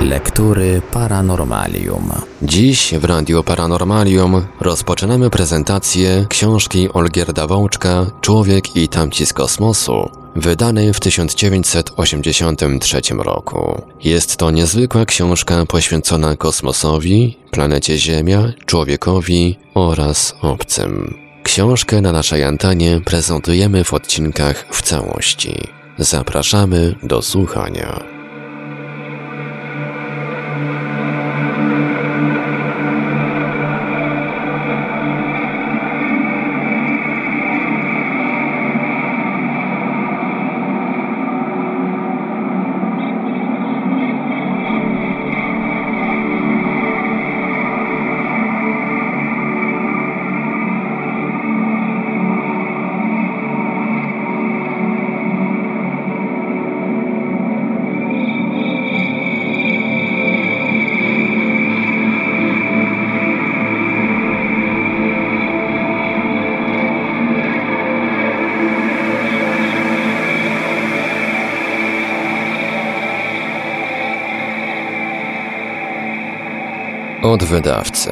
Lektury Paranormalium. Dziś w Radiu Paranormalium rozpoczynamy prezentację książki Olgierda Wołczka Człowiek i tamci z kosmosu, wydanej w 1983 roku. Jest to niezwykła książka poświęcona kosmosowi, planecie Ziemia, człowiekowi oraz obcym. Książkę na naszej antenie prezentujemy w odcinkach w całości. Zapraszamy do słuchania. Wydawcy.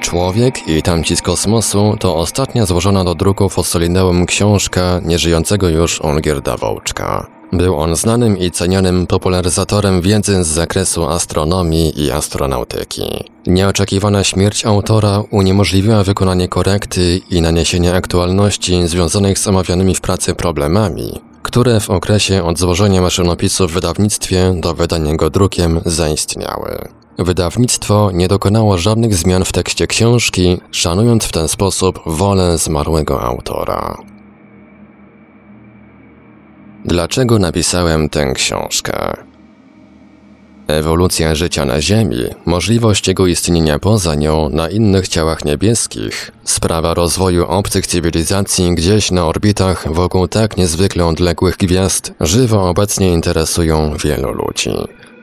Człowiek i tamci z kosmosu to ostatnia złożona do druku fosolineum książka nieżyjącego już Olgierda Wołczka. Był on znanym i cenionym popularyzatorem wiedzy z zakresu astronomii i astronautyki. Nieoczekiwana śmierć autora uniemożliwiła wykonanie korekty i naniesienie aktualności związanych z omawianymi w pracy problemami, które w okresie od złożenia maszynopisu w wydawnictwie do wydania go drukiem zaistniały. Wydawnictwo nie dokonało żadnych zmian w tekście książki, szanując w ten sposób wolę zmarłego autora. Dlaczego napisałem tę książkę? Ewolucja życia na Ziemi, możliwość jego istnienia poza nią na innych ciałach niebieskich, sprawa rozwoju obcych cywilizacji gdzieś na orbitach wokół tak niezwykle odległych gwiazd żywo obecnie interesują wielu ludzi.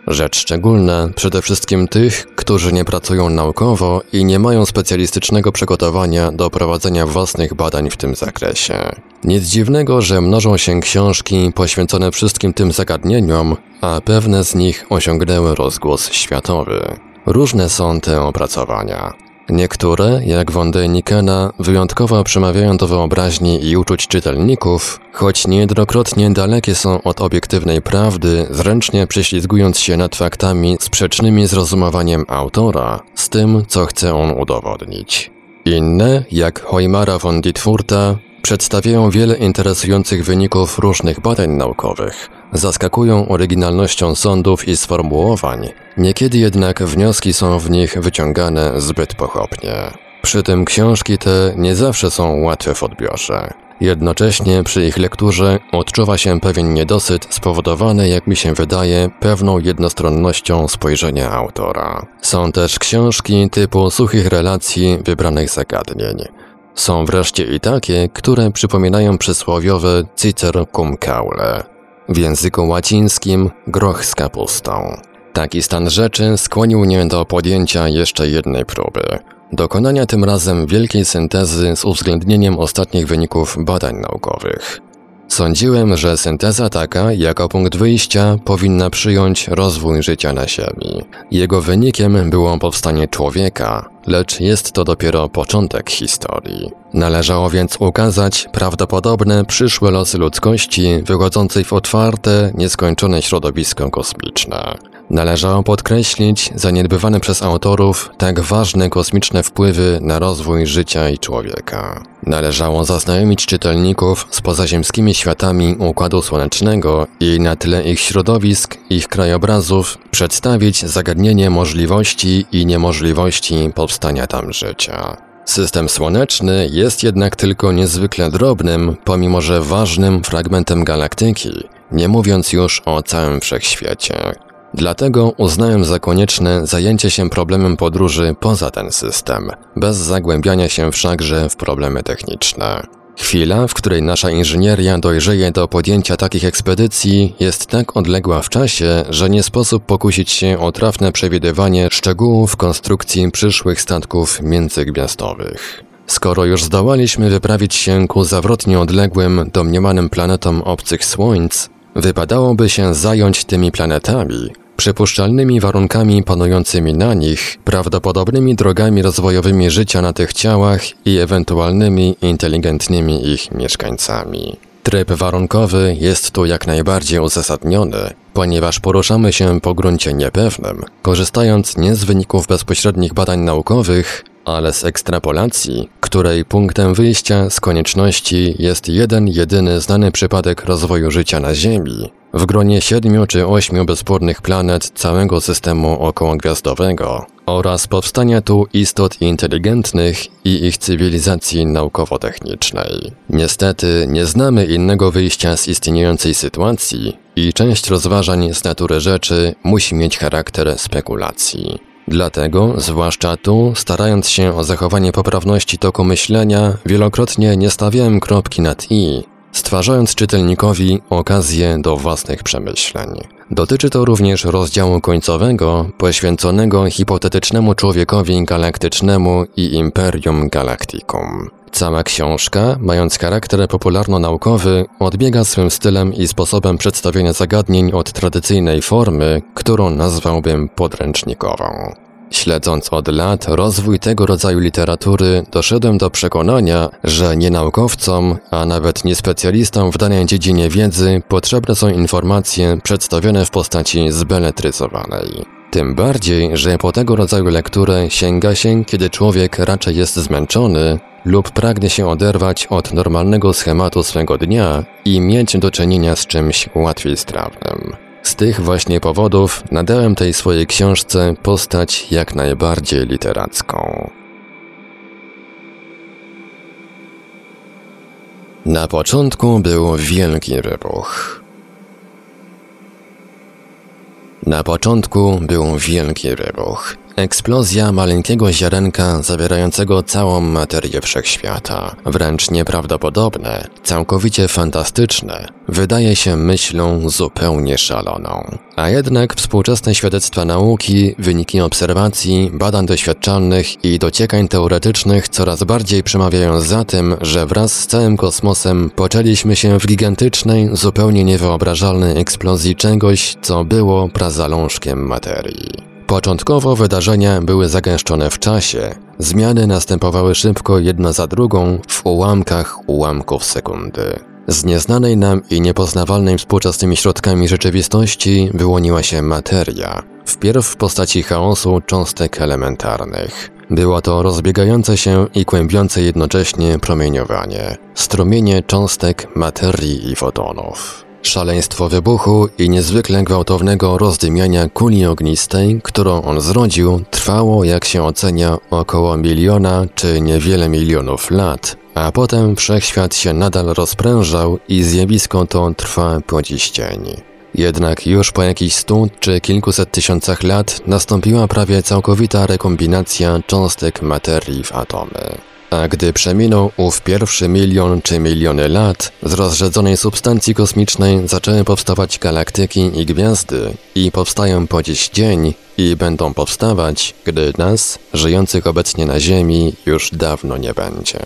Rzecz szczególna przede wszystkim tych, którzy nie pracują naukowo i nie mają specjalistycznego przygotowania do prowadzenia własnych badań w tym zakresie. Nic dziwnego, że mnożą się książki poświęcone wszystkim tym zagadnieniom, a pewne z nich osiągnęły rozgłos światowy. Różne są te opracowania. Niektóre, jak Wonde Nikena, wyjątkowo przemawiają do wyobraźni i uczuć czytelników, choć niejednokrotnie dalekie są od obiektywnej prawdy, zręcznie prześlizgując się nad faktami sprzecznymi z rozumowaniem autora, z tym, co chce on udowodnić. Inne, jak Hoimara von Dietfurta, przedstawiają wiele interesujących wyników różnych badań naukowych, zaskakują oryginalnością sądów i sformułowań, niekiedy jednak wnioski są w nich wyciągane zbyt pochopnie. Przy tym książki te nie zawsze są łatwe w odbiorze. Jednocześnie przy ich lekturze odczuwa się pewien niedosyt spowodowany, jak mi się wydaje, pewną jednostronnością spojrzenia autora. Są też książki typu suchych relacji wybranych zagadnień. Są wreszcie i takie, które przypominają przysłowiowe citer cum caule. W języku łacińskim groch z kapustą. Taki stan rzeczy skłonił mnie do podjęcia jeszcze jednej próby. Dokonania tym razem wielkiej syntezy z uwzględnieniem ostatnich wyników badań naukowych. Sądziłem, że synteza taka, jako punkt wyjścia, powinna przyjąć rozwój życia na Ziemi. Jego wynikiem było powstanie człowieka, lecz jest to dopiero początek historii. Należało więc ukazać prawdopodobne przyszłe losy ludzkości wychodzącej w otwarte, nieskończone środowisko kosmiczne. Należało podkreślić zaniedbywane przez autorów tak ważne kosmiczne wpływy na rozwój życia i człowieka. Należało zaznajomić czytelników z pozaziemskimi światami Układu Słonecznego i na tle ich środowisk, ich krajobrazów przedstawić zagadnienie możliwości i niemożliwości powstania tam życia. System słoneczny jest jednak tylko niezwykle drobnym, pomimo że ważnym fragmentem galaktyki, nie mówiąc już o całym wszechświecie. Dlatego uznałem za konieczne zajęcie się problemem podróży poza ten system, bez zagłębiania się wszakże w problemy techniczne. Chwila, w której nasza inżynieria dojrzeje do podjęcia takich ekspedycji, jest tak odległa w czasie, że nie sposób pokusić się o trafne przewidywanie szczegółów konstrukcji przyszłych statków międzygwiazdowych. Skoro już zdołaliśmy wyprawić się ku zawrotnie odległym, domniemanym planetom obcych słońc, wypadałoby się zająć tymi planetami, przypuszczalnymi warunkami panującymi na nich, prawdopodobnymi drogami rozwojowymi życia na tych ciałach i ewentualnymi inteligentnymi ich mieszkańcami. Tryb warunkowy jest tu jak najbardziej uzasadniony, ponieważ poruszamy się po gruncie niepewnym, korzystając nie z wyników bezpośrednich badań naukowych, ale z ekstrapolacji, której punktem wyjścia z konieczności jest jeden jedyny znany przypadek rozwoju życia na Ziemi, w gronie siedmiu czy ośmiu bezpórnych planet całego systemu okołogwiazdowego oraz powstania tu istot inteligentnych i ich cywilizacji naukowo-technicznej. Niestety nie znamy innego wyjścia z istniejącej sytuacji i część rozważań z natury rzeczy musi mieć charakter spekulacji. Dlatego, zwłaszcza tu, starając się o zachowanie poprawności toku myślenia, wielokrotnie nie stawiałem kropki nad i, stwarzając czytelnikowi okazję do własnych przemyśleń. Dotyczy to również rozdziału końcowego poświęconego hipotetycznemu człowiekowi galaktycznemu i Imperium Galacticum. Cała książka, mając charakter popularno-naukowy, odbiega swym stylem i sposobem przedstawienia zagadnień od tradycyjnej formy, którą nazwałbym podręcznikową. Śledząc od lat rozwój tego rodzaju literatury, doszedłem do przekonania, że nie naukowcom, a nawet nie specjalistom w danej dziedzinie wiedzy potrzebne są informacje przedstawione w postaci zbeletryzowanej. Tym bardziej, że po tego rodzaju lekturę sięga się, kiedy człowiek raczej jest zmęczony lub pragnie się oderwać od normalnego schematu swego dnia i mieć do czynienia z czymś łatwiej strawnym. Z tych właśnie powodów nadałem tej swojej książce postać jak najbardziej literacką. Na początku był wielki wybuch. Na początku był wielki wybuch. Eksplozja maleńkiego ziarenka zawierającego całą materię wszechświata, wręcz nieprawdopodobne, całkowicie fantastyczne, wydaje się myślą zupełnie szaloną. A jednak współczesne świadectwa nauki, wyniki obserwacji, badań doświadczalnych i dociekań teoretycznych coraz bardziej przemawiają za tym, że wraz z całym kosmosem poczęliśmy się w gigantycznej, zupełnie niewyobrażalnej eksplozji czegoś, co było prazalążkiem materii. Początkowo wydarzenia były zagęszczone w czasie, zmiany następowały szybko jedna za drugą w ułamkach ułamków sekundy. Z nieznanej nam i niepoznawalnej współczesnymi środkami rzeczywistości wyłoniła się materia, wpierw w postaci chaosu cząstek elementarnych. Było to rozbiegające się i kłębiące jednocześnie promieniowanie, strumienie cząstek materii i fotonów. Szaleństwo wybuchu i niezwykle gwałtownego rozdymiania kuli ognistej, którą on zrodził, trwało, jak się ocenia, około miliona czy niewiele milionów lat, a potem wszechświat się nadal rozprężał i zjawisko to trwa po dziś dzień. Jednak już po jakichś stu czy kilkuset tysiącach lat nastąpiła prawie całkowita rekombinacja cząstek materii w atomy. A gdy przeminął ów pierwszy milion czy miliony lat, z rozrzedzonej substancji kosmicznej zaczęły powstawać galaktyki i gwiazdy i powstają po dziś dzień i będą powstawać, gdy nas, żyjących obecnie na Ziemi, już dawno nie będzie.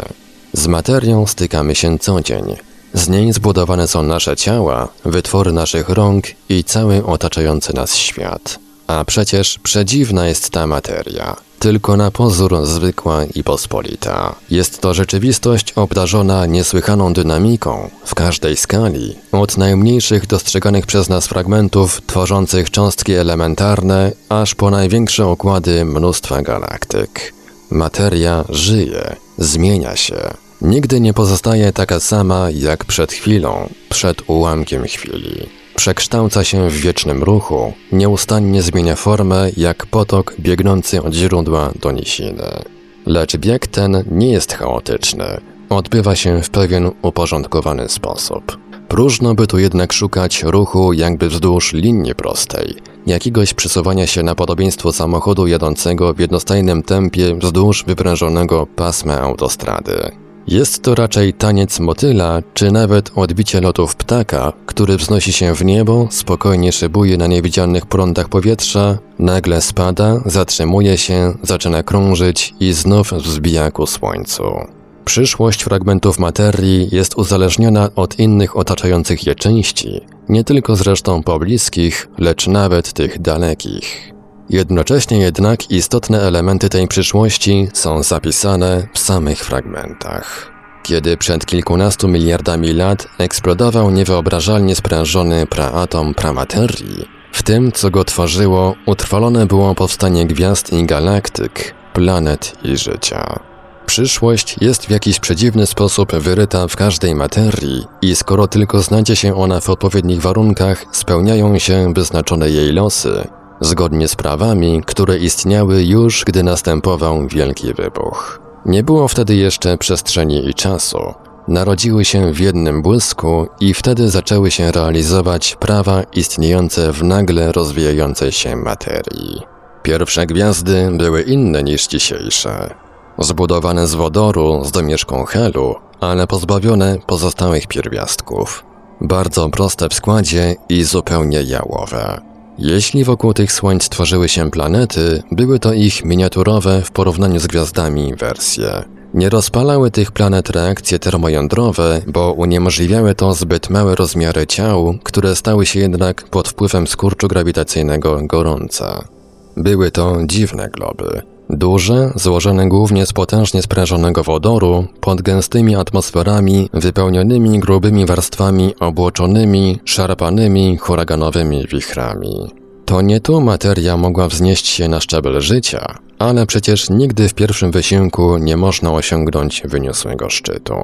Z materią stykamy się co dzień. Z niej zbudowane są nasze ciała, wytwory naszych rąk i cały otaczający nas świat. A przecież przedziwna jest ta materia. Tylko na pozór zwykła i pospolita. Jest to rzeczywistość obdarzona niesłychaną dynamiką w każdej skali, od najmniejszych dostrzeganych przez nas fragmentów tworzących cząstki elementarne, aż po największe okłady mnóstwa galaktyk. Materia żyje, zmienia się. Nigdy nie pozostaje taka sama jak przed chwilą, przed ułamkiem chwili przekształca się w wiecznym ruchu, nieustannie zmienia formę jak potok biegnący od źródła do nisiny. Lecz bieg ten nie jest chaotyczny, odbywa się w pewien uporządkowany sposób. Próżno by tu jednak szukać ruchu jakby wzdłuż linii prostej, jakiegoś przesuwania się na podobieństwo samochodu jadącego w jednostajnym tempie wzdłuż wyprężonego pasma autostrady. Jest to raczej taniec motyla, czy nawet odbicie lotów ptaka, który wznosi się w niebo, spokojnie szybuje na niewidzialnych prądach powietrza, nagle spada, zatrzymuje się, zaczyna krążyć i znów wzbija ku słońcu. Przyszłość fragmentów materii jest uzależniona od innych otaczających je części, nie tylko zresztą pobliskich, lecz nawet tych dalekich. Jednocześnie jednak istotne elementy tej przyszłości są zapisane w samych fragmentach. Kiedy przed kilkunastu miliardami lat eksplodował niewyobrażalnie sprężony praatom pramaterii, w tym, co go tworzyło, utrwalone było powstanie gwiazd i galaktyk, planet i życia. Przyszłość jest w jakiś przedziwny sposób wyryta w każdej materii i skoro tylko znajdzie się ona w odpowiednich warunkach, spełniają się wyznaczone jej losy, zgodnie z prawami, które istniały już, gdy następował wielki wybuch. Nie było wtedy jeszcze przestrzeni i czasu. Narodziły się w jednym błysku i wtedy zaczęły się realizować prawa istniejące w nagle rozwijającej się materii. Pierwsze gwiazdy były inne niż dzisiejsze. Zbudowane z wodoru z domieszką helu, ale pozbawione pozostałych pierwiastków. Bardzo proste w składzie i zupełnie jałowe. Jeśli wokół tych słońc tworzyły się planety, były to ich miniaturowe w porównaniu z gwiazdami wersje. Nie rozpalały tych planet reakcje termojądrowe, bo uniemożliwiały to zbyt małe rozmiary ciał, które stały się jednak pod wpływem skurczu grawitacyjnego gorące. Były to dziwne globy. Duże, złożone głównie z potężnie sprężonego wodoru, pod gęstymi atmosferami wypełnionymi grubymi warstwami obłoczonymi, szarpanymi, huraganowymi wichrami. To nie tu materia mogła wznieść się na szczebel życia, ale przecież nigdy w pierwszym wysiłku nie można osiągnąć wyniosłego szczytu.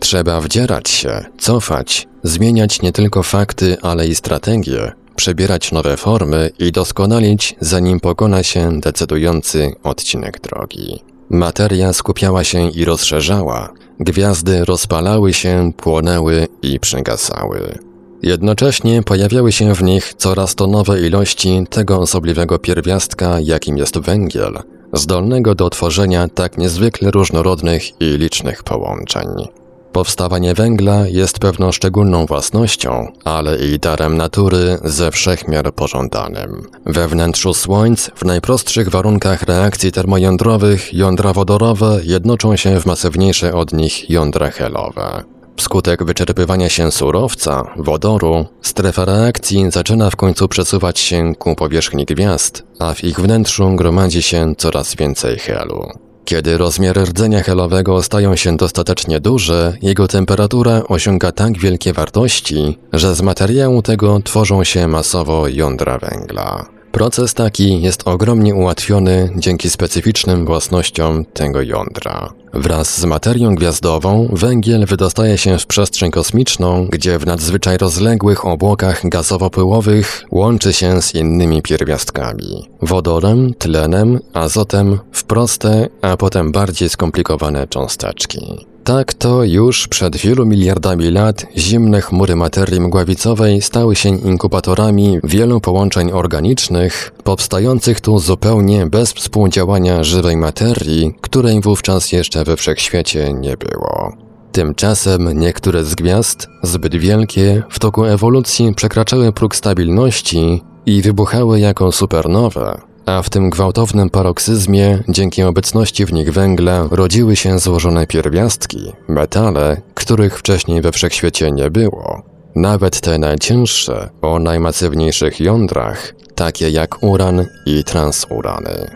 Trzeba wdzierać się, cofać, zmieniać nie tylko fakty, ale i strategie, przebierać nowe formy i doskonalić, zanim pokona się decydujący odcinek drogi. Materia skupiała się i rozszerzała, gwiazdy rozpalały się, płonęły i przygasały. Jednocześnie pojawiały się w nich coraz to nowe ilości tego osobliwego pierwiastka, jakim jest węgiel, zdolnego do tworzenia tak niezwykle różnorodnych i licznych połączeń. Powstawanie węgla jest pewną szczególną własnością, ale i darem natury ze wszechmiar pożądanym. We wnętrzu słońc, w najprostszych warunkach reakcji termojądrowych, jądra wodorowe jednoczą się w masywniejsze od nich jądra helowe. Wskutek wyczerpywania się surowca, wodoru, strefa reakcji zaczyna w końcu przesuwać się ku powierzchni gwiazd, a w ich wnętrzu gromadzi się coraz więcej helu. Kiedy rozmiary rdzenia helowego stają się dostatecznie duże, jego temperatura osiąga tak wielkie wartości, że z materiału tego tworzą się masowo jądra węgla. Proces taki jest ogromnie ułatwiony dzięki specyficznym własnościom tego jądra. Wraz z materią gwiazdową węgiel wydostaje się w przestrzeń kosmiczną, gdzie w nadzwyczaj rozległych obłokach gazowo-pyłowych łączy się z innymi pierwiastkami wodorem, tlenem, azotem w proste, a potem bardziej skomplikowane cząsteczki. Tak to już przed wielu miliardami lat zimne chmury materii mgławicowej stały się inkubatorami wielu połączeń organicznych, powstających tu zupełnie bez współdziałania żywej materii, której wówczas jeszcze we wszechświecie nie było. Tymczasem niektóre z gwiazd, zbyt wielkie, w toku ewolucji przekraczały próg stabilności i wybuchały jako supernowe, a w tym gwałtownym paroksyzmie, dzięki obecności w nich węgla, rodziły się złożone pierwiastki, metale, których wcześniej we wszechświecie nie było. Nawet te najcięższe, o najmasywniejszych jądrach, takie jak uran i transurany.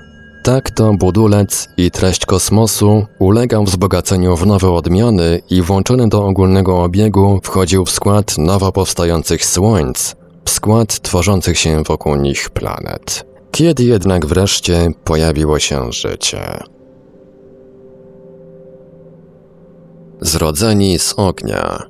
Tak to budulec i treść kosmosu ulegał wzbogaceniu w nowe odmiany i włączony do ogólnego obiegu wchodził w skład nowo powstających słońc, w skład tworzących się wokół nich planet. Kiedy jednak wreszcie pojawiło się życie? Zrodzeni z ognia.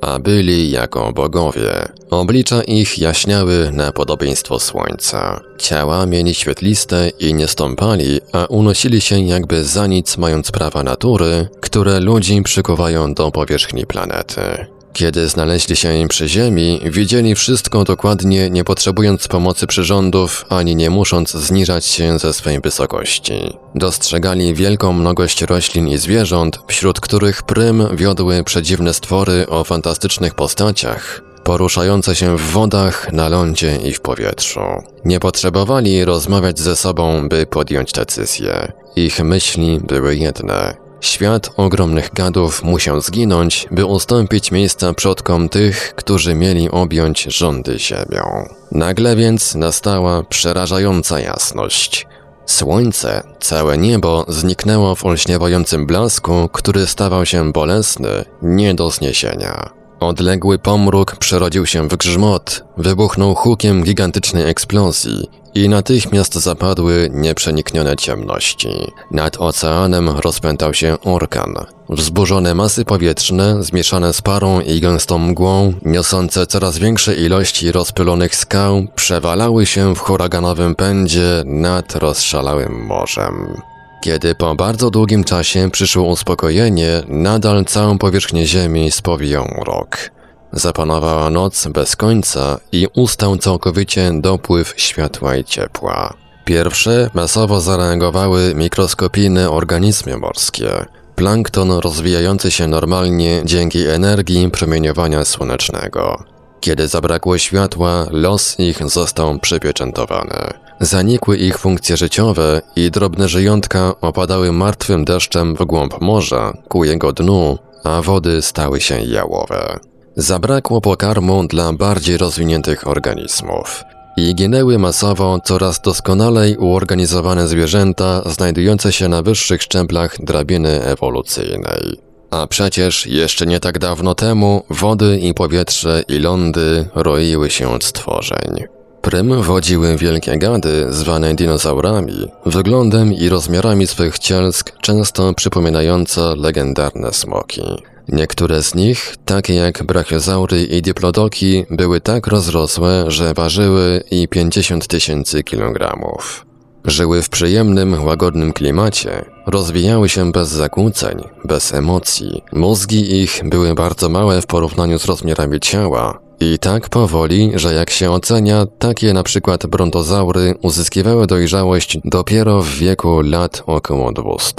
A byli jako bogowie. Oblicza ich jaśniały na podobieństwo słońca. Ciała mieli świetliste i nie stąpali, a unosili się jakby za nic mając prawa natury, które ludzi przykuwają do powierzchni planety. Kiedy znaleźli się im przy ziemi, widzieli wszystko dokładnie, nie potrzebując pomocy przyrządów, ani nie musząc zniżać się ze swej wysokości. Dostrzegali wielką mnogość roślin i zwierząt, wśród których prym wiodły przedziwne stwory o fantastycznych postaciach, poruszające się w wodach, na lądzie i w powietrzu. Nie potrzebowali rozmawiać ze sobą, by podjąć decyzję. Ich myśli były jedne Świat ogromnych gadów musiał zginąć, by ustąpić miejsca przodkom tych, którzy mieli objąć rządy ziemią. Nagle więc nastała przerażająca jasność. Słońce, całe niebo zniknęło w olśniewającym blasku, który stawał się bolesny, nie do zniesienia. Odległy pomruk przerodził się w grzmot, wybuchnął hukiem gigantycznej eksplozji i natychmiast zapadły nieprzeniknione ciemności. Nad oceanem rozpętał się orkan. Wzburzone masy powietrzne, zmieszane z parą i gęstą mgłą, niosące coraz większe ilości rozpylonych skał, przewalały się w huraganowym pędzie nad rozszalałym morzem. Kiedy po bardzo długim czasie przyszło uspokojenie, nadal całą powierzchnię Ziemi spowijał mrok. Zapanowała noc bez końca i ustał całkowicie dopływ światła i ciepła. Pierwsze masowo zareagowały mikroskopijne organizmy morskie, plankton rozwijający się normalnie dzięki energii promieniowania słonecznego. Kiedy zabrakło światła, los ich został przypieczętowany. Zanikły ich funkcje życiowe i drobne żyjątka opadały martwym deszczem w głąb morza, ku jego dnu, a wody stały się jałowe. Zabrakło pokarmu dla bardziej rozwiniętych organizmów i ginęły masowo coraz doskonalej uorganizowane zwierzęta znajdujące się na wyższych szczeblach drabiny ewolucyjnej. A przecież jeszcze nie tak dawno temu wody i powietrze i lądy roiły się od stworzeń. Prym wodziły wielkie gady, zwane dinozaurami, wyglądem i rozmiarami swych cielsk często przypominające legendarne smoki. Niektóre z nich, takie jak brachiozaury i diplodoki, były tak rozrosłe, że ważyły i 50 tysięcy kilogramów. Żyły w przyjemnym, łagodnym klimacie, rozwijały się bez zakłóceń, bez emocji. Mózgi ich były bardzo małe w porównaniu z rozmiarami ciała, i tak powoli, że jak się ocenia, takie na przykład brontozaury uzyskiwały dojrzałość dopiero w wieku lat około 200.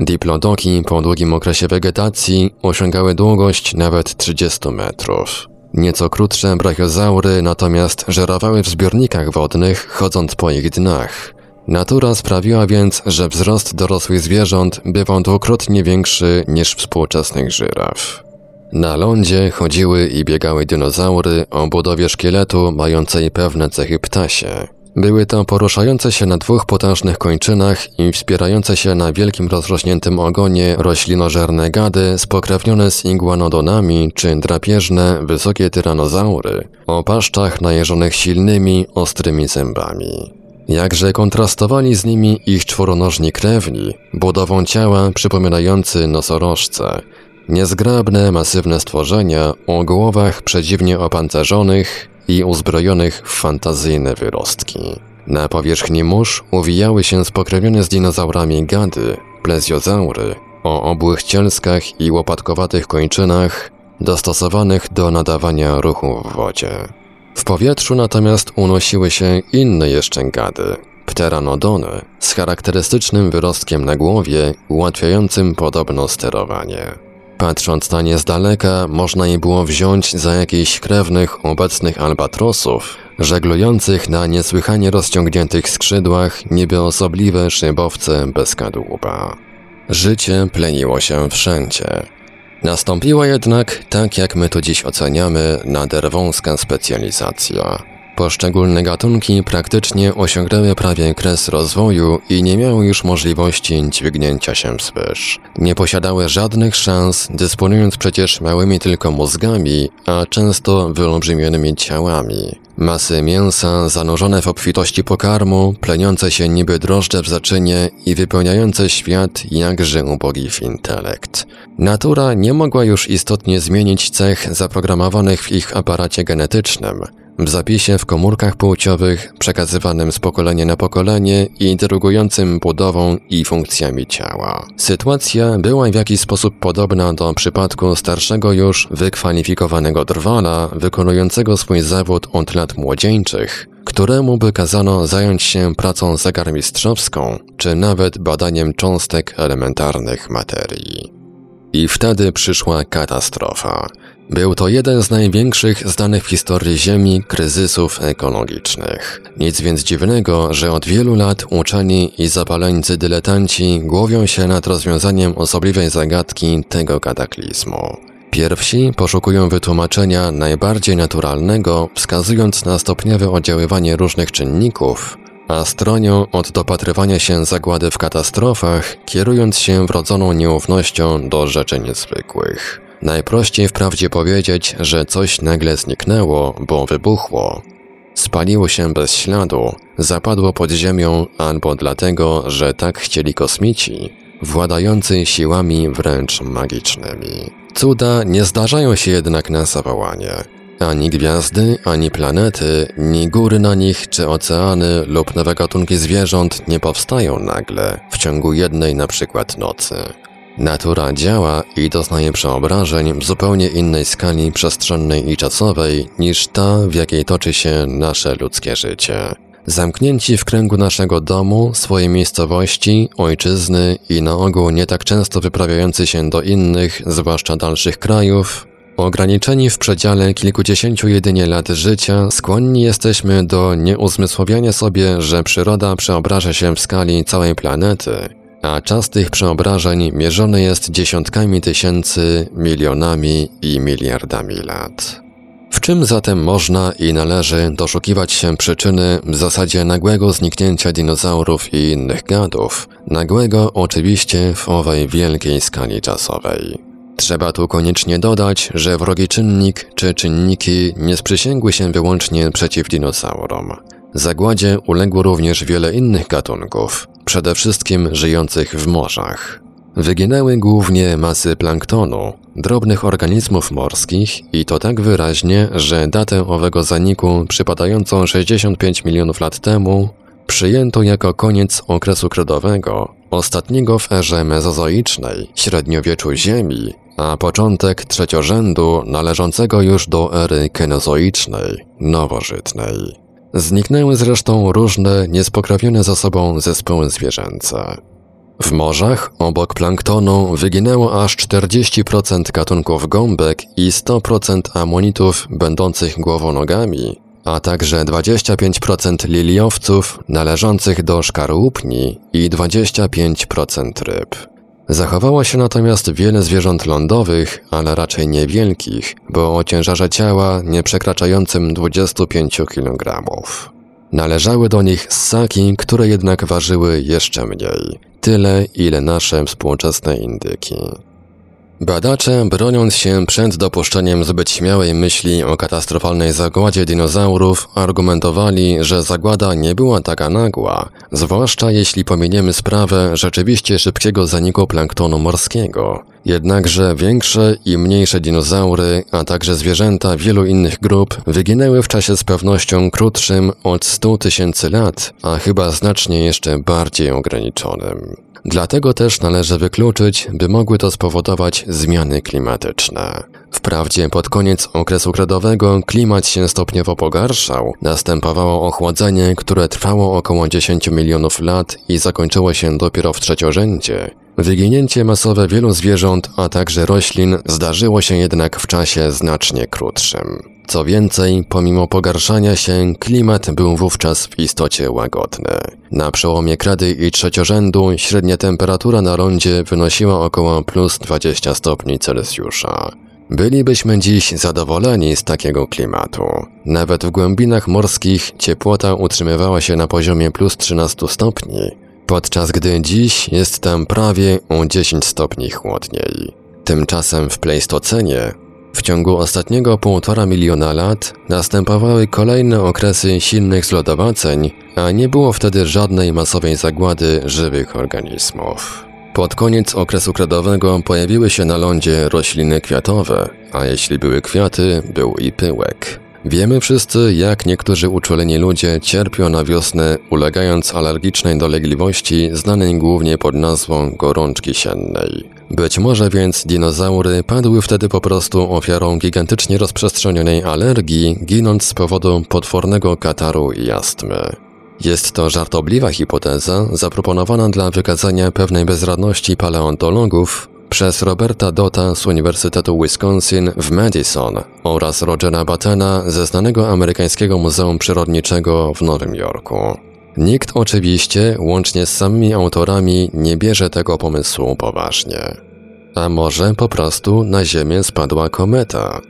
Diplodoki po długim okresie wegetacji osiągały długość nawet 30 metrów. Nieco krótsze brachiozaury natomiast żerowały w zbiornikach wodnych, chodząc po ich dnach. Natura sprawiła więc, że wzrost dorosłych zwierząt bywał dwukrotnie większy niż współczesnych żyraf. Na lądzie chodziły i biegały dinozaury o budowie szkieletu mającej pewne cechy ptasie. Były to poruszające się na dwóch potężnych kończynach i wspierające się na wielkim rozrośniętym ogonie roślinożerne gady spokrewnione z iguanodonami czy drapieżne, wysokie tyranozaury o paszczach najeżonych silnymi, ostrymi zębami. Jakże kontrastowali z nimi ich czworonożni krewni, budową ciała przypominający nosorożce, Niezgrabne, masywne stworzenia o głowach przedziwnie opancerzonych i uzbrojonych w fantazyjne wyrostki. Na powierzchni mórz uwijały się spokrewnione z dinozaurami gady, plezjozaury, o obłych cielskach i łopatkowatych kończynach, dostosowanych do nadawania ruchu w wodzie. W powietrzu natomiast unosiły się inne jeszcze gady, pteranodony, z charakterystycznym wyrostkiem na głowie, ułatwiającym podobno sterowanie. Patrząc na nie z daleka, można je było wziąć za jakichś krewnych obecnych albatrosów, żeglujących na niesłychanie rozciągniętych skrzydłach niby osobliwe szybowce bez kadłuba. Życie pleniło się wszędzie. Nastąpiła jednak, tak jak my to dziś oceniamy, nader wąska specjalizacja. Poszczególne gatunki praktycznie osiągnęły prawie kres rozwoju i nie miały już możliwości dźwignięcia się wzwyż. Nie posiadały żadnych szans, dysponując przecież małymi tylko mózgami, a często wyolbrzymionymi ciałami. Masy mięsa zanurzone w obfitości pokarmu, pleniące się niby drożdże w zaczynie i wypełniające świat jakże ubogi w intelekt. Natura nie mogła już istotnie zmienić cech zaprogramowanych w ich aparacie genetycznym, w zapisie w komórkach płciowych przekazywanym z pokolenia na pokolenie i intrygującym budową i funkcjami ciała. Sytuacja była w jakiś sposób podobna do przypadku starszego już wykwalifikowanego drwala wykonującego swój zawód od lat młodzieńczych, któremu by kazano zająć się pracą zegarmistrzowską, czy nawet badaniem cząstek elementarnych materii. I wtedy przyszła katastrofa. Był to jeden z największych znanych w historii Ziemi kryzysów ekologicznych. Nic więc dziwnego, że od wielu lat uczeni i zapaleńcy dyletanci głowią się nad rozwiązaniem osobliwej zagadki tego kataklizmu. Pierwsi poszukują wytłumaczenia najbardziej naturalnego, wskazując na stopniowe oddziaływanie różnych czynników, a stronią od dopatrywania się zagłady w katastrofach, kierując się wrodzoną nieufnością do rzeczy niezwykłych. Najprościej wprawdzie powiedzieć, że coś nagle zniknęło, bo wybuchło. Spaliło się bez śladu, zapadło pod ziemią albo dlatego, że tak chcieli kosmici, władający siłami wręcz magicznymi. Cuda nie zdarzają się jednak na zawołanie. Ani gwiazdy, ani planety, ni góry na nich, czy oceany lub nowe gatunki zwierząt nie powstają nagle w ciągu jednej na przykład nocy. Natura działa i doznaje przeobrażeń w zupełnie innej skali przestrzennej i czasowej niż ta, w jakiej toczy się nasze ludzkie życie. Zamknięci w kręgu naszego domu, swojej miejscowości, ojczyzny i na ogół nie tak często wyprawiający się do innych, zwłaszcza dalszych krajów, ograniczeni w przedziale kilkudziesięciu jedynie lat życia, skłonni jesteśmy do nieuzmysłowiania sobie, że przyroda przeobraża się w skali całej planety a czas tych przeobrażeń mierzony jest dziesiątkami tysięcy, milionami i miliardami lat. W czym zatem można i należy doszukiwać się przyczyny w zasadzie nagłego zniknięcia dinozaurów i innych gadów, nagłego oczywiście w owej wielkiej skali czasowej? Trzeba tu koniecznie dodać, że wrogi czynnik czy czynniki nie sprzysięgły się wyłącznie przeciw dinozaurom. Zagładzie uległo również wiele innych gatunków, przede wszystkim żyjących w morzach. Wyginęły głównie masy planktonu, drobnych organizmów morskich i to tak wyraźnie, że datę owego zaniku przypadającą 65 milionów lat temu przyjęto jako koniec okresu kredowego, ostatniego w erze mezozoicznej, średniowieczu Ziemi, a początek trzeciorzędu należącego już do ery kenozoicznej, nowożytnej. Zniknęły zresztą różne, niespokrewnione ze sobą zespoły zwierzęce. W morzach, obok planktonu, wyginęło aż 40% gatunków gąbek i 100% amonitów będących głowonogami, a także 25% liliowców należących do szkarłupni i 25% ryb. Zachowało się natomiast wiele zwierząt lądowych, ale raczej niewielkich, bo o ciężarze ciała nie przekraczającym 25 kg. Należały do nich ssaki, które jednak ważyły jeszcze mniej. Tyle, ile nasze współczesne indyki. Badacze, broniąc się przed dopuszczeniem zbyt śmiałej myśli o katastrofalnej zagładzie dinozaurów, argumentowali, że zagłada nie była taka nagła, zwłaszcza jeśli pominiemy sprawę rzeczywiście szybkiego zaniku planktonu morskiego. Jednakże większe i mniejsze dinozaury, a także zwierzęta wielu innych grup wyginęły w czasie z pewnością krótszym od 100 tysięcy lat, a chyba znacznie jeszcze bardziej ograniczonym. Dlatego też należy wykluczyć, by mogły to spowodować zmiany klimatyczne. Wprawdzie pod koniec okresu kredowego klimat się stopniowo pogarszał, następowało ochłodzenie, które trwało około 10 milionów lat i zakończyło się dopiero w trzeciorzędzie. Wyginięcie masowe wielu zwierząt, a także roślin zdarzyło się jednak w czasie znacznie krótszym. Co więcej, pomimo pogarszania się, klimat był wówczas w istocie łagodny. Na przełomie kredy i trzeciorzędu średnia temperatura na lądzie wynosiła około plus 20 stopni Celsjusza. Bylibyśmy dziś zadowoleni z takiego klimatu. Nawet w głębinach morskich ciepłota utrzymywała się na poziomie plus 13 stopni, podczas gdy dziś jest tam prawie o 10 stopni chłodniej. Tymczasem w Pleistocenie w ciągu ostatniego półtora miliona lat następowały kolejne okresy silnych zlodowaceń, a nie było wtedy żadnej masowej zagłady żywych organizmów. Pod koniec okresu kredowego pojawiły się na lądzie rośliny kwiatowe, a jeśli były kwiaty, był i pyłek. Wiemy wszyscy, jak niektórzy uczuleni ludzie cierpią na wiosnę, ulegając alergicznej dolegliwości znanej głównie pod nazwą gorączki siennej. Być może więc dinozaury padły wtedy po prostu ofiarą gigantycznie rozprzestrzenionej alergii, ginąc z powodu potwornego kataru i astmy. Jest to żartobliwa hipoteza, zaproponowana dla wykazania pewnej bezradności paleontologów, przez Roberta Dota z Uniwersytetu Wisconsin w Madison oraz Rogera Battena ze znanego amerykańskiego Muzeum Przyrodniczego w Nowym Jorku. Nikt oczywiście, łącznie z samymi autorami, nie bierze tego pomysłu poważnie. A może po prostu na Ziemię spadła kometa?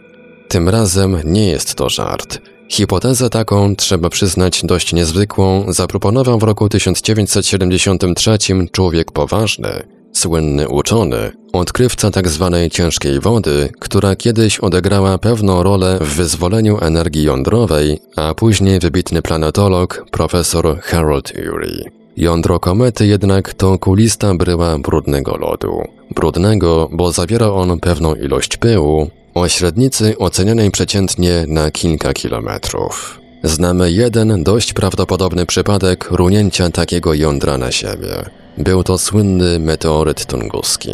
Tym razem nie jest to żart. Hipotezę taką, trzeba przyznać dość niezwykłą, zaproponował w roku 1973 człowiek poważny, słynny uczony, odkrywca tzw. Tak ciężkiej wody, która kiedyś odegrała pewną rolę w wyzwoleniu energii jądrowej, a później wybitny planetolog profesor Harold Urey. Jądro komety jednak to kulista bryła brudnego lodu. Brudnego, bo zawiera on pewną ilość pyłu, o średnicy ocenianej przeciętnie na kilka kilometrów. Znamy jeden dość prawdopodobny przypadek runięcia takiego jądra na Ziemię. Był to słynny meteoryt tunguski.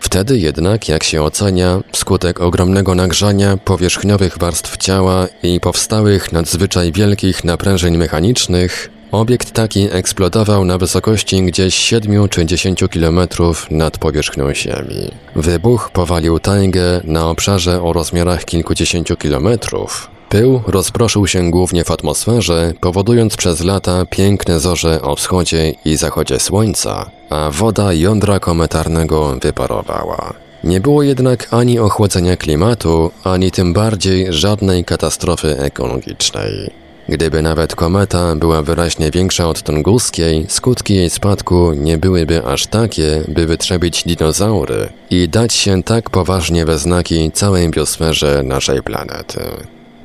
Wtedy jednak, jak się ocenia, wskutek ogromnego nagrzania powierzchniowych warstw ciała i powstałych nadzwyczaj wielkich naprężeń mechanicznych, obiekt taki eksplodował na wysokości gdzieś 7 czy 10 kilometrów nad powierzchnią Ziemi. Wybuch powalił taigę na obszarze o rozmiarach kilkudziesięciu kilometrów, Pył rozproszył się głównie w atmosferze, powodując przez lata piękne zorze o wschodzie i zachodzie słońca, a woda jądra kometarnego wyparowała. Nie było jednak ani ochłodzenia klimatu, ani tym bardziej żadnej katastrofy ekologicznej. Gdyby nawet kometa była wyraźnie większa od tunguskiej, skutki jej spadku nie byłyby aż takie, by wytrzebić dinozaury i dać się tak poważnie we znaki całej biosferze naszej planety.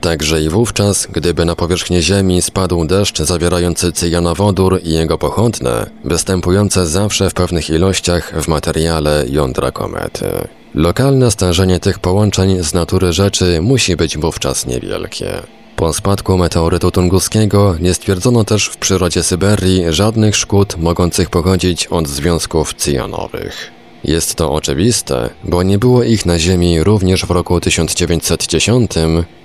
Także i wówczas, gdyby na powierzchnię Ziemi spadł deszcz zawierający cyjanowodór i jego pochodne, występujące zawsze w pewnych ilościach w materiale jądra komety. Lokalne stężenie tych połączeń z natury rzeczy musi być wówczas niewielkie. Po spadku meteorytu tunguskiego nie stwierdzono też w przyrodzie Syberii żadnych szkód mogących pochodzić od związków cyjanowych. Jest to oczywiste, bo nie było ich na Ziemi również w roku 1910,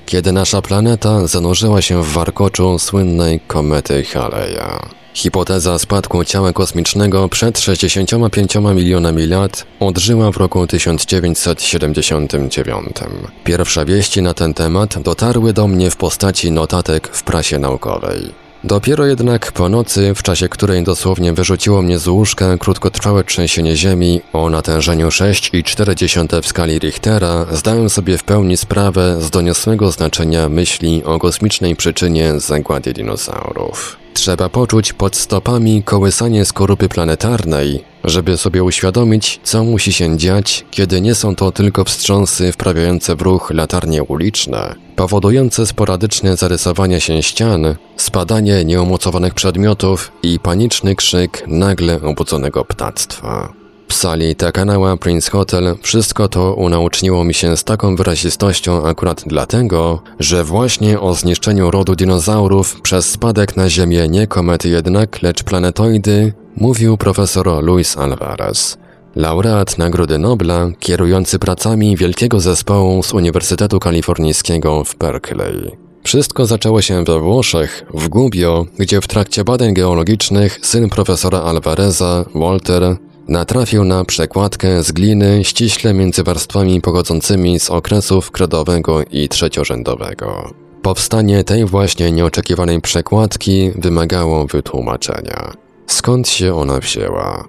kiedy nasza planeta zanurzyła się w warkoczu słynnej komety Haleja. Hipoteza spadku ciała kosmicznego przed 65 milionami lat odżyła w roku 1979. Pierwsze wieści na ten temat dotarły do mnie w postaci notatek w prasie naukowej. Dopiero jednak po nocy, w czasie której dosłownie wyrzuciło mnie z łóżka krótkotrwałe trzęsienie ziemi o natężeniu 6,4 w skali Richtera, zdałem sobie w pełni sprawę z doniosłego znaczenia myśli o kosmicznej przyczynie zagłady dinozaurów. Trzeba poczuć pod stopami kołysanie skorupy planetarnej, żeby sobie uświadomić, co musi się dziać, kiedy nie są to tylko wstrząsy wprawiające w ruch latarnie uliczne, powodujące sporadyczne zarysowanie się ścian, spadanie nieumocowanych przedmiotów i paniczny krzyk nagle obudzonego ptactwa. W sali Takanała Prince Hotel wszystko to unauczniło mi się z taką wyrazistością akurat dlatego, że właśnie o zniszczeniu rodu dinozaurów przez spadek na Ziemię nie komety jednak, lecz planetoidy mówił profesor Luis Alvarez. Laureat Nagrody Nobla, kierujący pracami wielkiego zespołu z Uniwersytetu Kalifornijskiego w Berkeley. Wszystko zaczęło się we Włoszech, w Gubbio, gdzie w trakcie badań geologicznych syn profesora Alvareza, Walter, natrafił na przekładkę z gliny ściśle między warstwami pochodzącymi z okresów kredowego i trzeciorzędowego. Powstanie tej właśnie nieoczekiwanej przekładki wymagało wytłumaczenia. Skąd się ona wzięła?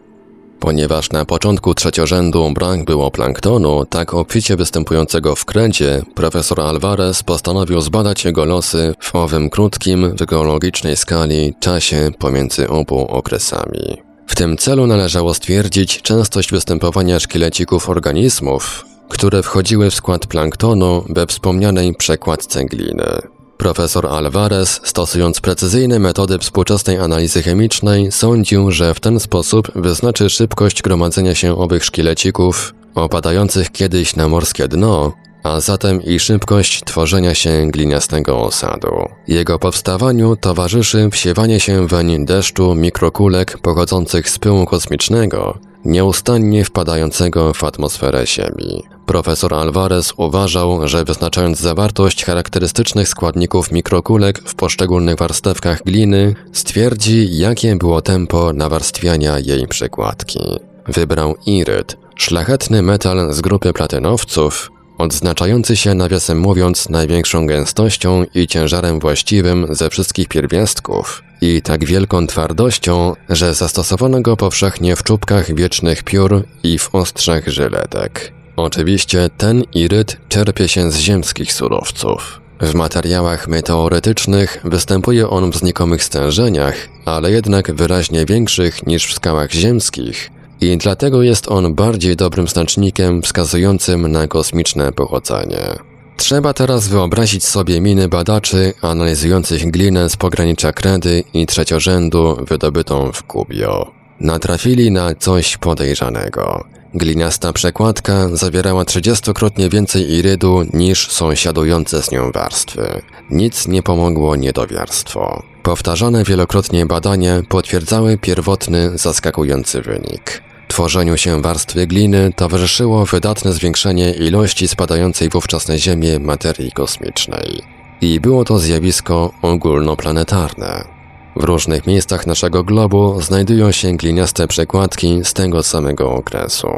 Ponieważ na początku trzeciorzędu brak było planktonu, tak obficie występującego w kredzie, profesor Alvarez postanowił zbadać jego losy w owym krótkim, w geologicznej skali czasie pomiędzy obu okresami. W tym celu należało stwierdzić częstość występowania szkielecików organizmów, które wchodziły w skład planktonu we wspomnianej przekładce gliny. Profesor Alvarez, stosując precyzyjne metody współczesnej analizy chemicznej, sądził, że w ten sposób wyznaczy szybkość gromadzenia się owych szkielecików opadających kiedyś na morskie dno, a zatem i szybkość tworzenia się gliniastego osadu. Jego powstawaniu towarzyszy wsiewanie się weń deszczu mikrokulek pochodzących z pyłu kosmicznego, nieustannie wpadającego w atmosferę Ziemi. Profesor Alvarez uważał, że wyznaczając zawartość charakterystycznych składników mikrokulek w poszczególnych warstewkach gliny, stwierdzi, jakie było tempo nawarstwiania jej przykładki. Wybrał iryt, Szlachetny metal z grupy platynowców, odznaczający się nawiasem mówiąc największą gęstością i ciężarem właściwym ze wszystkich pierwiastków i tak wielką twardością, że zastosowano go powszechnie w czubkach wiecznych piór i w ostrzach żyletek. Oczywiście ten iryt czerpie się z ziemskich surowców. W materiałach meteoretycznych występuje on w znikomych stężeniach, ale jednak wyraźnie większych niż w skałach ziemskich i dlatego jest on bardziej dobrym znacznikiem wskazującym na kosmiczne pochodzenie. Trzeba teraz wyobrazić sobie miny badaczy analizujących glinę z pogranicza kredy i trzeciorzędu wydobytą w Kubio. Natrafili na coś podejrzanego. Gliniasta przekładka zawierała 30-krotnie więcej irydu niż sąsiadujące z nią warstwy. Nic nie pomogło niedowiarstwo. Powtarzane wielokrotnie badania potwierdzały pierwotny, zaskakujący wynik. Tworzeniu się warstwy gliny towarzyszyło wydatne zwiększenie ilości spadającej wówczas na Ziemię materii kosmicznej. I było to zjawisko ogólnoplanetarne. W różnych miejscach naszego globu znajdują się gliniaste przekładki z tego samego okresu.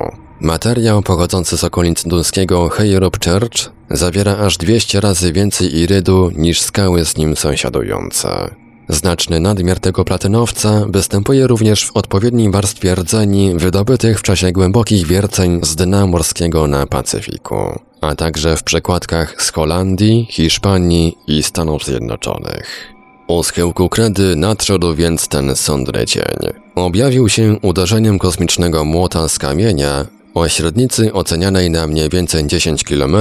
Materiał pochodzący z okolic duńskiego Heyrup Church zawiera aż 200 razy więcej irydu niż skały z nim sąsiadujące. Znaczny nadmiar tego platynowca występuje również w odpowiedniej warstwie rdzeni wydobytych w czasie głębokich wierceń z dna morskiego na Pacyfiku, a także w przekładkach z Holandii, Hiszpanii i Stanów Zjednoczonych. U schyłku kredy nadszedł więc ten sądny dzień. Objawił się uderzeniem kosmicznego młota z kamienia o średnicy ocenianej na mniej więcej 10 km,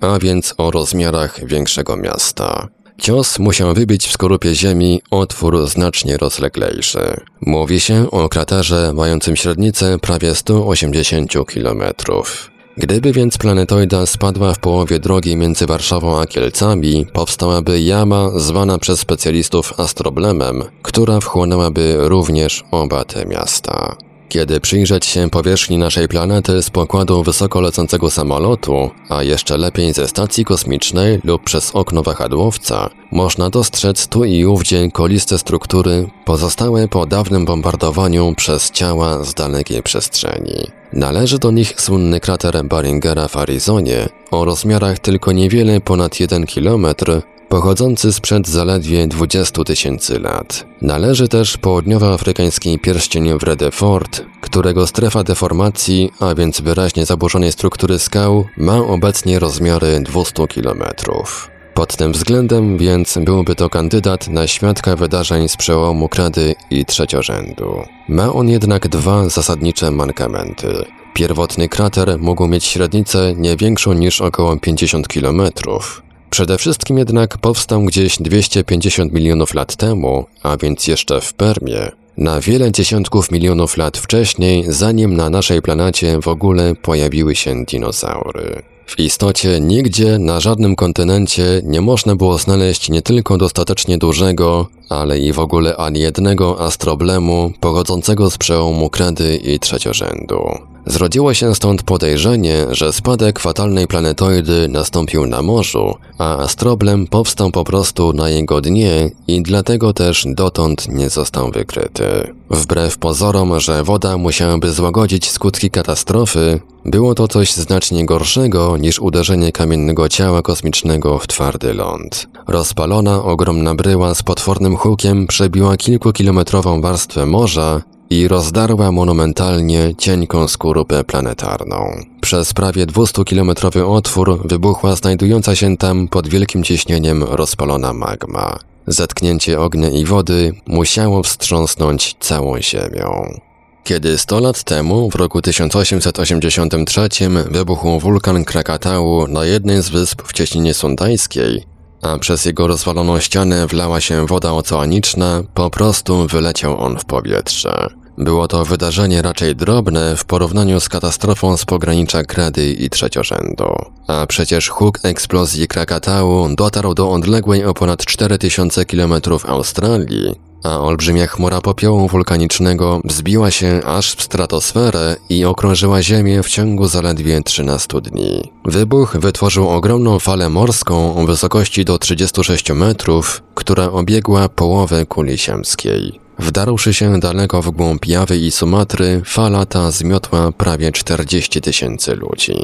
a więc o rozmiarach większego miasta. Cios musiał wybić w skorupie Ziemi otwór znacznie rozleglejszy. Mówi się o kraterze mającym średnicę prawie 180 kilometrów. Gdyby więc planetoida spadła w połowie drogi między Warszawą a Kielcami, powstałaby jama zwana przez specjalistów astroblemem, która wchłonęłaby również oba te miasta. Kiedy przyjrzeć się powierzchni naszej planety z pokładu wysoko lecącego samolotu, a jeszcze lepiej ze stacji kosmicznej lub przez okno wahadłowca, można dostrzec tu i ówdzie koliste struktury pozostałe po dawnym bombardowaniu przez ciała z dalekiej przestrzeni. Należy do nich słynny krater Baringera w Arizonie o rozmiarach tylko niewiele ponad 1 km, pochodzący sprzed zaledwie 20 tysięcy lat. Należy też południowoafrykański pierścień Wredefort, którego strefa deformacji, a więc wyraźnie zaburzonej struktury skał, ma obecnie rozmiary 200 kilometrów. Pod tym względem więc byłby to kandydat na świadka wydarzeń z przełomu krady i trzeciorzędu. Ma on jednak dwa zasadnicze mankamenty. Pierwotny krater mógł mieć średnicę nie większą niż około 50 kilometrów. Przede wszystkim jednak powstał gdzieś 250 milionów lat temu, a więc jeszcze w Permie, na wiele dziesiątków milionów lat wcześniej, zanim na naszej planecie w ogóle pojawiły się dinozaury. W istocie nigdzie na żadnym kontynencie nie można było znaleźć nie tylko dostatecznie dużego, ale i w ogóle ani jednego astroblemu pochodzącego z przełomu kredy i trzeciorzędu. Zrodziło się stąd podejrzenie, że spadek fatalnej planetoidy nastąpił na morzu, a astroblem powstał po prostu na jego dnie i dlatego też dotąd nie został wykryty. Wbrew pozorom, że woda musiałaby złagodzić skutki katastrofy, było to coś znacznie gorszego niż uderzenie kamiennego ciała kosmicznego w twardy ląd. Rozpalona ogromna bryła z potwornym hukiem przebiła kilkukilometrową warstwę morza i rozdarła monumentalnie cienką skorupę planetarną. Przez prawie 200-kilometrowy otwór wybuchła znajdująca się tam pod wielkim ciśnieniem rozpalona magma. Zetknięcie ognia i wody musiało wstrząsnąć całą Ziemią. Kiedy 100 lat temu, w roku 1883, wybuchł wulkan Krakatału na jednej z wysp w cieśninie sundajskiej, a przez jego rozwaloną ścianę wlała się woda oceaniczna, po prostu wyleciał on w powietrze. Było to wydarzenie raczej drobne w porównaniu z katastrofą z pogranicza Krady i Trzeciorzędu. A przecież huk eksplozji Krakatału dotarł do odległej o ponad 4000 km Australii, a olbrzymia chmura popiołu wulkanicznego wzbiła się aż w stratosferę i okrążyła Ziemię w ciągu zaledwie 13 dni. Wybuch wytworzył ogromną falę morską o wysokości do 36 metrów, która obiegła połowę kuli ziemskiej. Wdarłszy się daleko w głąb Jawy i Sumatry, fala ta zmiotła prawie 40 tysięcy ludzi.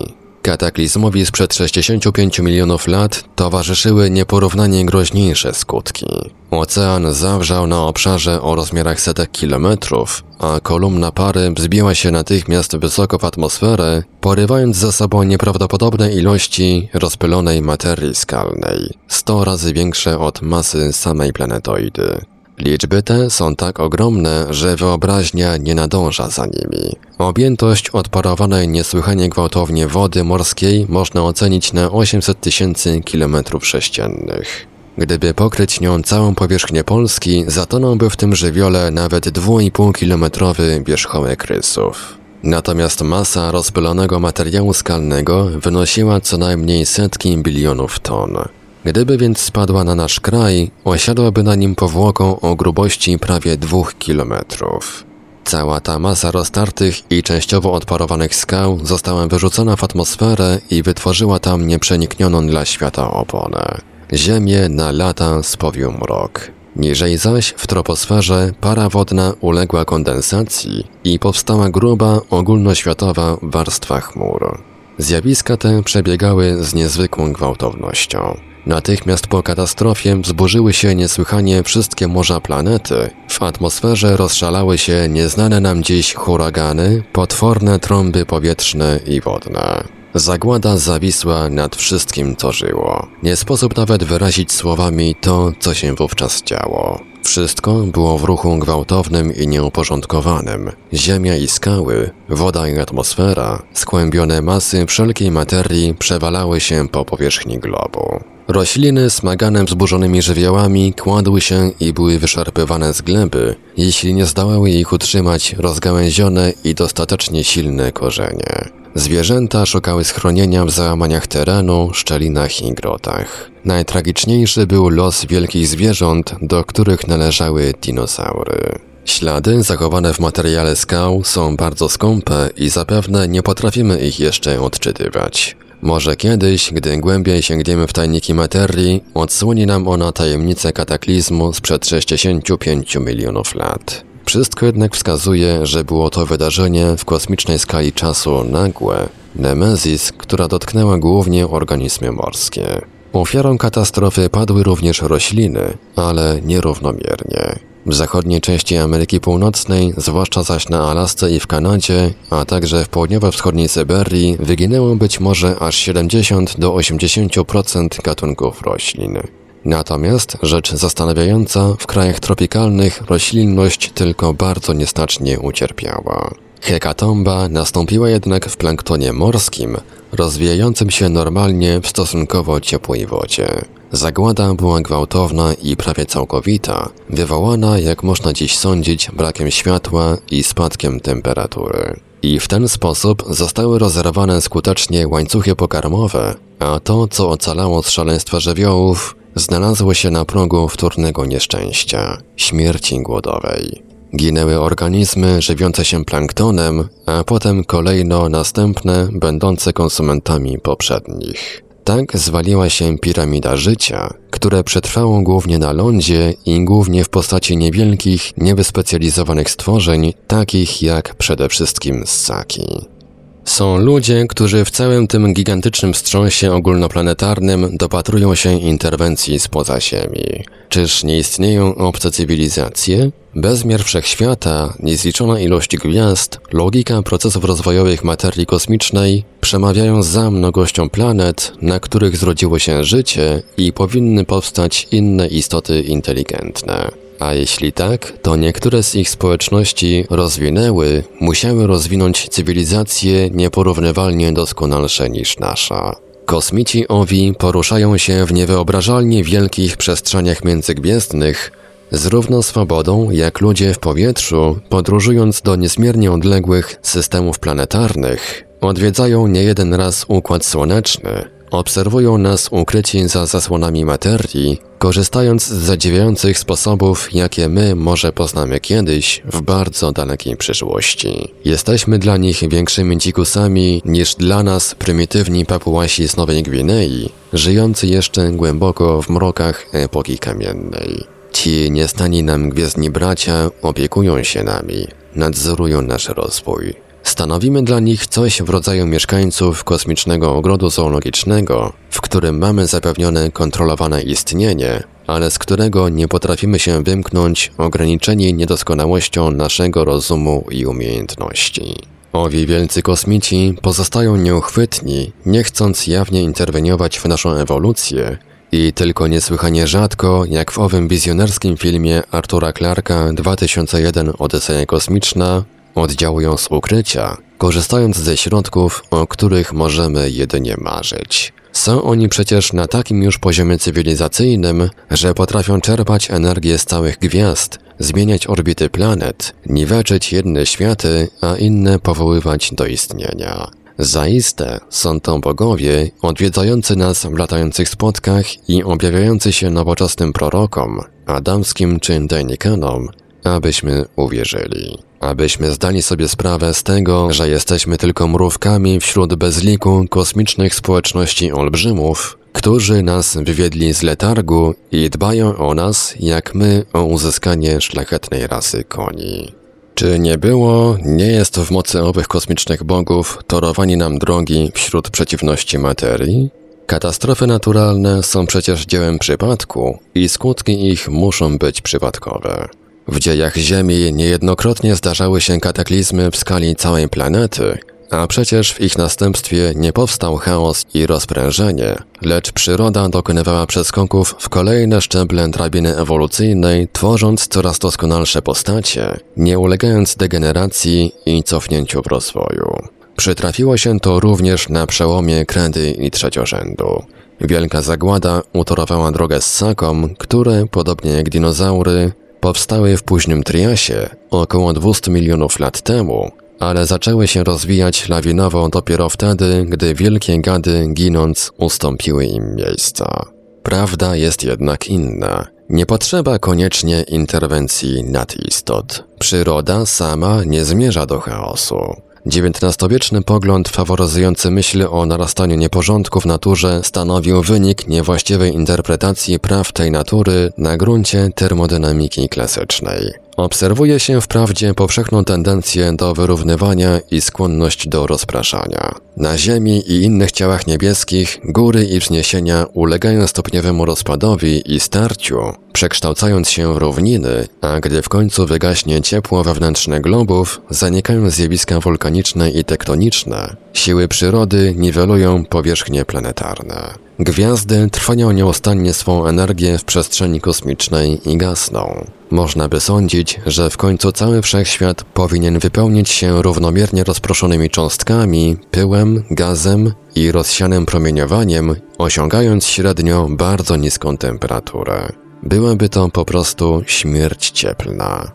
Kataklizmowi sprzed 65 milionów lat towarzyszyły nieporównanie groźniejsze skutki. Ocean zawrzał na obszarze o rozmiarach setek kilometrów, a kolumna pary wzbiła się natychmiast wysoko w atmosferę, porywając za sobą nieprawdopodobne ilości rozpylonej materii skalnej, 100 razy większe od masy samej planetoidy. Liczby te są tak ogromne, że wyobraźnia nie nadąża za nimi. Objętość odparowanej niesłychanie gwałtownie wody morskiej można ocenić na 800 tysięcy kilometrów sześciennych. Gdyby pokryć nią całą powierzchnię Polski, zatonąłby w tym żywiole nawet 2,5-kilometrowy wierzchołek rysów. Natomiast masa rozpylonego materiału skalnego wynosiła co najmniej setki bilionów ton. Gdyby więc spadła na nasz kraj, osiadłaby na nim powłoką o grubości prawie dwóch kilometrów. Cała ta masa roztartych i częściowo odparowanych skał została wyrzucona w atmosferę i wytworzyła tam nieprzeniknioną dla świata oponę. Ziemię na lata spowił mrok. Niżej zaś w troposferze para wodna uległa kondensacji i powstała gruba, ogólnoświatowa warstwa chmur. Zjawiska te przebiegały z niezwykłą gwałtownością. Natychmiast po katastrofie zburzyły się niesłychanie wszystkie morza planety. W atmosferze rozszalały się nieznane nam dziś huragany, potworne trąby powietrzne i wodne. Zagłada zawisła nad wszystkim, co żyło. Nie sposób nawet wyrazić słowami to, co się wówczas działo. Wszystko było w ruchu gwałtownym i nieuporządkowanym. Ziemia i skały, woda i atmosfera, skłębione masy wszelkiej materii przewalały się po powierzchni globu. Rośliny smagane wzburzonymi żywiołami kładły się i były wyszarpywane z gleby, jeśli nie zdołały ich utrzymać rozgałęzione i dostatecznie silne korzenie. Zwierzęta szukały schronienia w załamaniach terenu, szczelinach i grotach. Najtragiczniejszy był los wielkich zwierząt, do których należały dinosaury. Ślady zachowane w materiale skał są bardzo skąpe i zapewne nie potrafimy ich jeszcze odczytywać. Może kiedyś, gdy głębiej sięgniemy w tajniki materii, odsłoni nam ona tajemnicę kataklizmu sprzed 65 milionów lat. Wszystko jednak wskazuje, że było to wydarzenie w kosmicznej skali czasu nagłe, nemezis, która dotknęła głównie organizmy morskie. Ofiarą katastrofy padły również rośliny, ale nierównomiernie. W zachodniej części Ameryki Północnej, zwłaszcza zaś na Alasce i w Kanadzie, a także w południowo-wschodniej Syberii, wyginęło być może aż 70 do 80% gatunków roślin. Natomiast, rzecz zastanawiająca, w krajach tropikalnych roślinność tylko bardzo nieznacznie ucierpiała. Hekatomba nastąpiła jednak w planktonie morskim, rozwijającym się normalnie w stosunkowo ciepłej wodzie. Zagłada była gwałtowna i prawie całkowita, wywołana, jak można dziś sądzić, brakiem światła i spadkiem temperatury. I w ten sposób zostały rozerwane skutecznie łańcuchy pokarmowe, a to, co ocalało z szaleństwa żywiołów, znalazło się na progu wtórnego nieszczęścia śmierci głodowej. Ginęły organizmy żywiące się planktonem, a potem kolejno następne, będące konsumentami poprzednich. Tak zwaliła się piramida życia, które przetrwało głównie na lądzie i głównie w postaci niewielkich, niewyspecjalizowanych stworzeń, takich jak przede wszystkim ssaki. Są ludzie, którzy w całym tym gigantycznym wstrząsie ogólnoplanetarnym dopatrują się interwencji spoza Ziemi. Czyż nie istnieją obce cywilizacje? Bezmiar wszechświata, niezliczona ilość gwiazd, logika procesów rozwojowych materii kosmicznej przemawiają za mnogością planet, na których zrodziło się życie i powinny powstać inne istoty inteligentne. A jeśli tak, to niektóre z ich społeczności rozwinęły, musiały rozwinąć cywilizacje nieporównywalnie doskonalsze niż nasza. Kosmici owi poruszają się w niewyobrażalnie wielkich przestrzeniach międzygwiezdnych, z równą swobodą jak ludzie w powietrzu, podróżując do niezmiernie odległych systemów planetarnych, odwiedzają niejeden raz Układ Słoneczny, obserwują nas ukryci za zasłonami materii, korzystając z zadziwiających sposobów, jakie my może poznamy kiedyś w bardzo dalekiej przyszłości. Jesteśmy dla nich większymi dzikusami niż dla nas prymitywni papułasi z Nowej Gwinei, żyjący jeszcze głęboko w mrokach epoki kamiennej. Ci nieznani nam gwiezdni bracia opiekują się nami, nadzorują nasz rozwój. Stanowimy dla nich coś w rodzaju mieszkańców kosmicznego ogrodu zoologicznego, w którym mamy zapewnione kontrolowane istnienie, ale z którego nie potrafimy się wymknąć ograniczeni niedoskonałością naszego rozumu i umiejętności. Owi wielcy kosmici pozostają nieuchwytni, nie chcąc jawnie interweniować w naszą ewolucję i tylko niesłychanie rzadko, jak w owym wizjonerskim filmie Artura Clarka 2001 Odyseja Kosmiczna, oddziałują z ukrycia, korzystając ze środków, o których możemy jedynie marzyć. Są oni przecież na takim już poziomie cywilizacyjnym, że potrafią czerpać energię z całych gwiazd, zmieniać orbity planet, niweczyć jedne światy, a inne powoływać do istnienia. Zaiste są to bogowie odwiedzający nas w latających spotkach i objawiający się nowoczesnym prorokom, adamskim czy Denikanom, abyśmy uwierzyli. Abyśmy zdali sobie sprawę z tego, że jesteśmy tylko mrówkami wśród bezliku kosmicznych społeczności olbrzymów, którzy nas wywiedli z letargu i dbają o nas, jak my o uzyskanie szlachetnej rasy koni. Czy nie było, nie jest w mocy owych kosmicznych bogów torowanie nam drogi wśród przeciwności materii? Katastrofy naturalne są przecież dziełem przypadku i skutki ich muszą być przypadkowe. W dziejach Ziemi niejednokrotnie zdarzały się kataklizmy w skali całej planety, a przecież w ich następstwie nie powstał chaos i rozprężenie, lecz przyroda dokonywała przeskoków w kolejne szczeble drabiny ewolucyjnej, tworząc coraz doskonalsze postacie, nie ulegając degeneracji i cofnięciu w rozwoju. Przytrafiło się to również na przełomie kredy i trzeciorzędu. Wielka zagłada utorowała drogę ssakom, które, podobnie jak dinozaury, powstały w późnym Triasie około 200 milionów lat temu, ale zaczęły się rozwijać lawinowo dopiero wtedy, gdy wielkie gady ginąc ustąpiły im miejsca. Prawda jest jednak inna. Nie potrzeba koniecznie interwencji nadistot. Przyroda sama nie zmierza do chaosu. XIX-wieczny pogląd faworyzujący myśl o narastaniu nieporządku w naturze stanowił wynik niewłaściwej interpretacji praw tej natury na gruncie termodynamiki klasycznej. Obserwuje się wprawdzie powszechną tendencję do wyrównywania i skłonność do rozpraszania. Na Ziemi i innych ciałach niebieskich góry i wzniesienia ulegają stopniowemu rozpadowi i starciu, przekształcając się w równiny, a gdy w końcu wygaśnie ciepło wewnętrzne globów, zanikają zjawiska wulkaniczne i tektoniczne. Siły przyrody niwelują powierzchnie planetarne. Gwiazdy trwają nieustannie swą energię w przestrzeni kosmicznej i gasną. Można by sądzić, że w końcu cały wszechświat powinien wypełnić się równomiernie rozproszonymi cząstkami, pyłem, gazem i rozsianym promieniowaniem, osiągając średnio bardzo niską temperaturę. Byłaby to po prostu śmierć cieplna.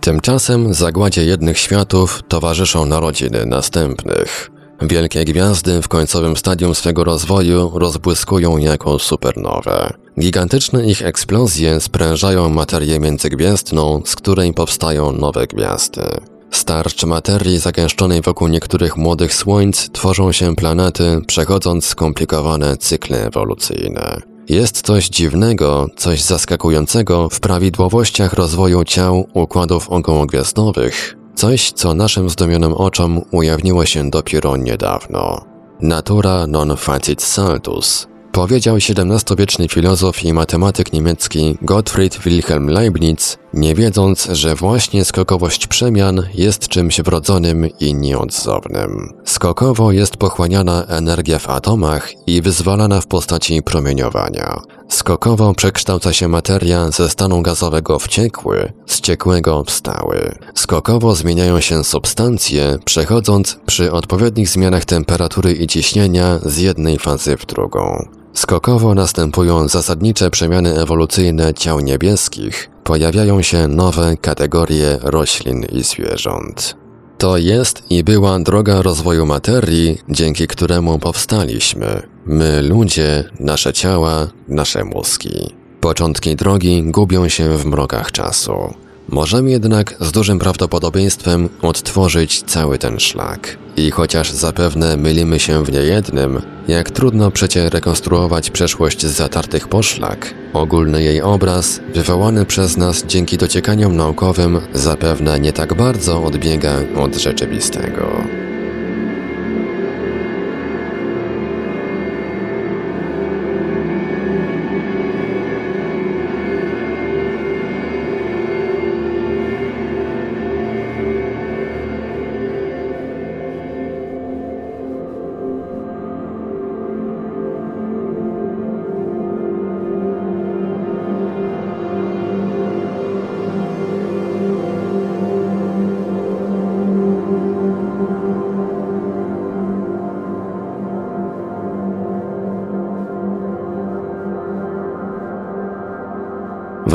Tymczasem zagładzie jednych światów towarzyszą narodziny następnych. Wielkie gwiazdy w końcowym stadium swego rozwoju rozbłyskują jako supernowe. Gigantyczne ich eksplozje sprężają materię międzygwiezdną, z której powstają nowe gwiazdy. Starcz materii zagęszczonej wokół niektórych młodych słońc tworzą się planety, przechodząc skomplikowane cykle ewolucyjne. Jest coś dziwnego, coś zaskakującego w prawidłowościach rozwoju ciał układów okołogwiazdowych, coś co naszym zdumionym oczom ujawniło się dopiero niedawno. Natura non facit saltus, Powiedział XVII-wieczny filozof i matematyk niemiecki Gottfried Wilhelm Leibniz, nie wiedząc, że właśnie skokowość przemian jest czymś wrodzonym i nieodzownym. Skokowo jest pochłaniana energia w atomach i wyzwalana w postaci promieniowania. Skokowo przekształca się materia ze stanu gazowego w ciekły, z ciekłego w stały. Skokowo zmieniają się substancje, przechodząc przy odpowiednich zmianach temperatury i ciśnienia z jednej fazy w drugą. Skokowo następują zasadnicze przemiany ewolucyjne ciał niebieskich, pojawiają się nowe kategorie roślin i zwierząt. To jest i była droga rozwoju materii, dzięki któremu powstaliśmy. My, ludzie, nasze ciała, nasze mózgi. Początki drogi gubią się w mrokach czasu. Możemy jednak z dużym prawdopodobieństwem odtworzyć cały ten szlak. I chociaż zapewne mylimy się w niejednym, jak trudno przecie rekonstruować przeszłość z zatartych poszlak, ogólny jej obraz, wywołany przez nas dzięki dociekaniom naukowym, zapewne nie tak bardzo odbiega od rzeczywistego.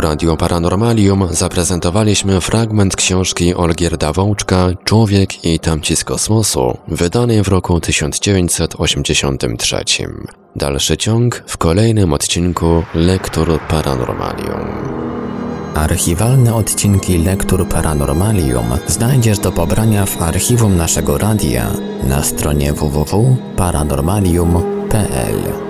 Radio Paranormalium zaprezentowaliśmy fragment książki Olgierda Wączka Człowiek i tamci z kosmosu, wydanej w roku 1983. Dalszy ciąg w kolejnym odcinku Lektur Paranormalium. Archiwalne odcinki Lektur Paranormalium znajdziesz do pobrania w archiwum naszego radia na stronie www.paranormalium.pl.